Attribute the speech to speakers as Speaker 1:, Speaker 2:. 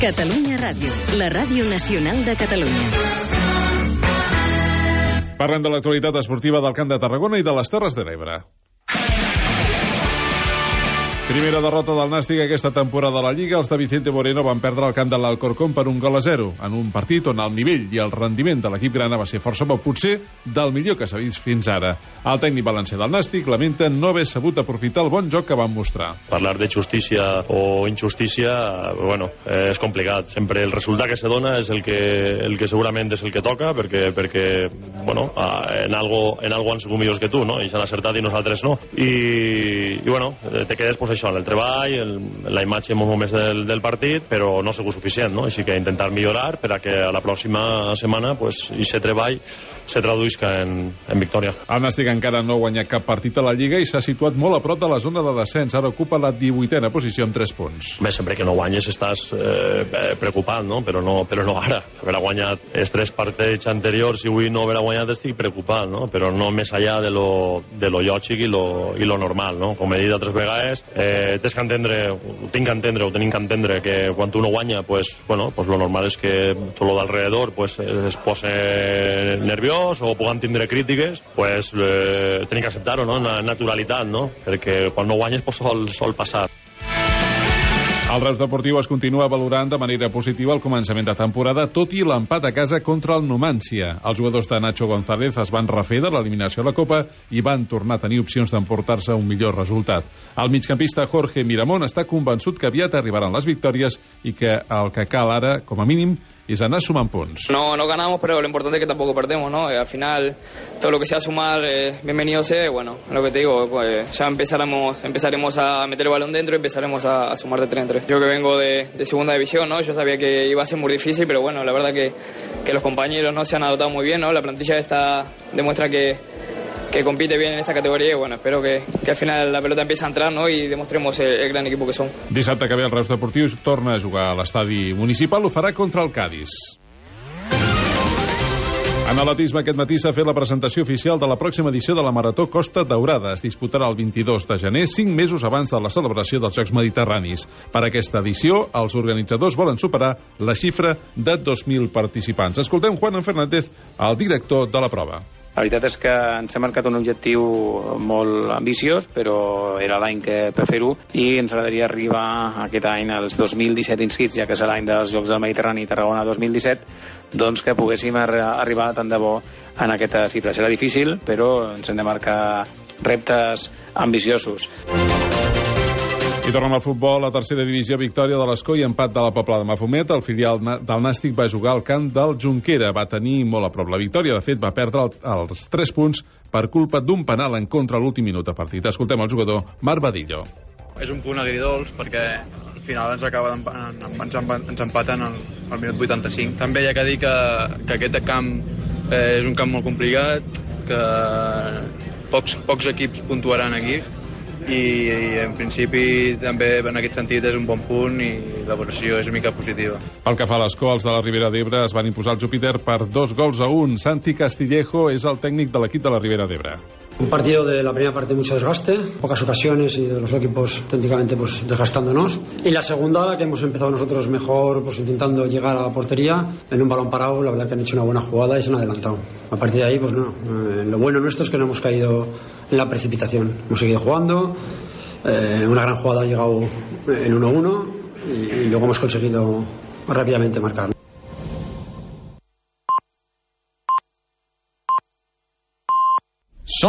Speaker 1: Catalunya Ràdio, la ràdio nacional de Catalunya.
Speaker 2: Parlem de l'actualitat esportiva del Camp de Tarragona i de les Terres de l'Ebre. Primera derrota del Nàstic aquesta temporada a la Lliga. Els de Vicente Moreno van perdre el camp de l'Alcorcón per un gol a zero, en un partit on el nivell i el rendiment de l'equip grana va ser força bo, potser del millor que s'ha vist fins ara. El tècnic valencià del Nàstic lamenta no haver sabut aprofitar el bon joc que van mostrar.
Speaker 3: Parlar de justícia o injustícia, bueno, és complicat. Sempre el resultat que se dona és el que, el que segurament és el que toca, perquè, perquè bueno, en algo, en algo han sigut millors que tu, no? I s'han acertat i nosaltres no. I, i bueno, te quedes pues, això, en el treball, el, la imatge molt més del, del partit, però no ha sigut suficient, no? Així que intentar millorar per a que a la pròxima setmana pues, i se treball se traduïsca en, en victòria.
Speaker 2: El Nàstic encara no ha guanyat cap partit a la Lliga i s'ha situat molt a prop de la zona de descens. Ara ocupa la 18a posició amb 3 punts.
Speaker 3: Bé, sempre que no guanyes estàs eh, preocupat, no? Però, no? però no ara. Haver guanyat els tres partits anteriors i avui no haver guanyat estic preocupat, no? Però no més allà de lo, de lo lògic i lo, i lo normal, no? Com he dit altres vegades, eh, eh, tens que entendre, ho tinc que entendre, o tenim que entendre que quan tu no guanya, pues, bueno, pues lo normal és que tot lo d'alrededor pues, es posa nerviós o puguen tindre crítiques, pues eh, tenim que acceptar-ho, no? Una naturalitat, no? Perquè quan no guanyes pues, sol, sol passar.
Speaker 2: El Reus Deportiu es continua valorant de manera positiva el començament de temporada, tot i l'empat a casa contra el Numància. Els jugadors de Nacho González es van refer de l'eliminació a la Copa i van tornar a tenir opcions d'emportar-se un millor resultat. El migcampista Jorge Miramón està convençut que aviat arribaran les victòries i que el que cal ara, com a mínim, es anar sumant punts.
Speaker 4: No, no ganamos, pero lo importante es que tampoco perdemos, ¿no? al final, todo lo que sea sumar, eh, bienvenido sea, bueno, lo que te digo, pues, ya empezaremos, empezaremos a meter el balón dentro y empezaremos a, sumar de 3 en 3. Yo que vengo de, de, segunda división, ¿no? Yo sabía que iba a ser muy difícil, pero bueno, la verdad que, que los compañeros no se han adaptado muy bien, ¿no? La plantilla esta demuestra que que compite bien en esta categoria i bueno, espero que, que al final la pelota empiece a entrar ¿no? i demostremos el, el gran equip que som.
Speaker 2: Dissabte que ve el Reus Deportiu torna a jugar a l'estadi municipal, ho farà contra el Cádiz. En atletisme aquest matí s'ha fet la presentació oficial de la pròxima edició de la Marató Costa Daurada. Es disputarà el 22 de gener, cinc mesos abans de la celebració dels Jocs Mediterranis. Per aquesta edició, els organitzadors volen superar la xifra de 2.000 participants. Escoltem Juan Fernández, el director de la prova.
Speaker 5: La veritat és que ens hem marcat un objectiu molt ambiciós, però era l'any que per fer-ho i ens agradaria arribar aquest any als 2017 inscrits, ja que és l'any dels Jocs del Mediterrani Tarragona 2017, doncs que poguéssim arribar tant de bo en aquesta xifra. Serà difícil, però ens hem de marcar reptes ambiciosos.
Speaker 2: I tornem al futbol, la tercera divisió, victòria de l'Escó i empat de la Pobla de Mafumet. El filial del Nàstic va jugar al camp del Junquera. Va tenir molt a prop la victòria. De fet, va perdre el, els 3 punts per culpa d'un penal en contra l'últim minut de partit. Escoltem el jugador Marc Badillo.
Speaker 6: És un punt agridolç perquè al final ens acaba ens, ens empaten al, al minut 85. També hi ha que dir que, que aquest camp eh, és un camp molt complicat, que pocs, pocs equips puntuaran aquí i, i en principi també en aquest sentit és un bon punt i la valoració és una mica positiva.
Speaker 2: Pel que fa a l'escó, els de la Ribera d'Ebre es van imposar el Júpiter per dos gols a un. Santi Castillejo és el tècnic de l'equip de la Ribera d'Ebre.
Speaker 7: Un partido de la primera parte mucho desgaste, pocas ocasiones y de los equipos técnicamente pues desgastándonos. Y la segunda, que hemos empezado nosotros mejor, pues intentando llegar a la portería en un balón parado, la verdad que han hecho una buena jugada y se han adelantado. A partir de ahí, pues no, eh, lo bueno nuestro es que no hemos caído en la precipitación. Hemos seguido jugando, eh, una gran jugada ha llegado el 1-1 y, y luego hemos conseguido rápidamente marcar.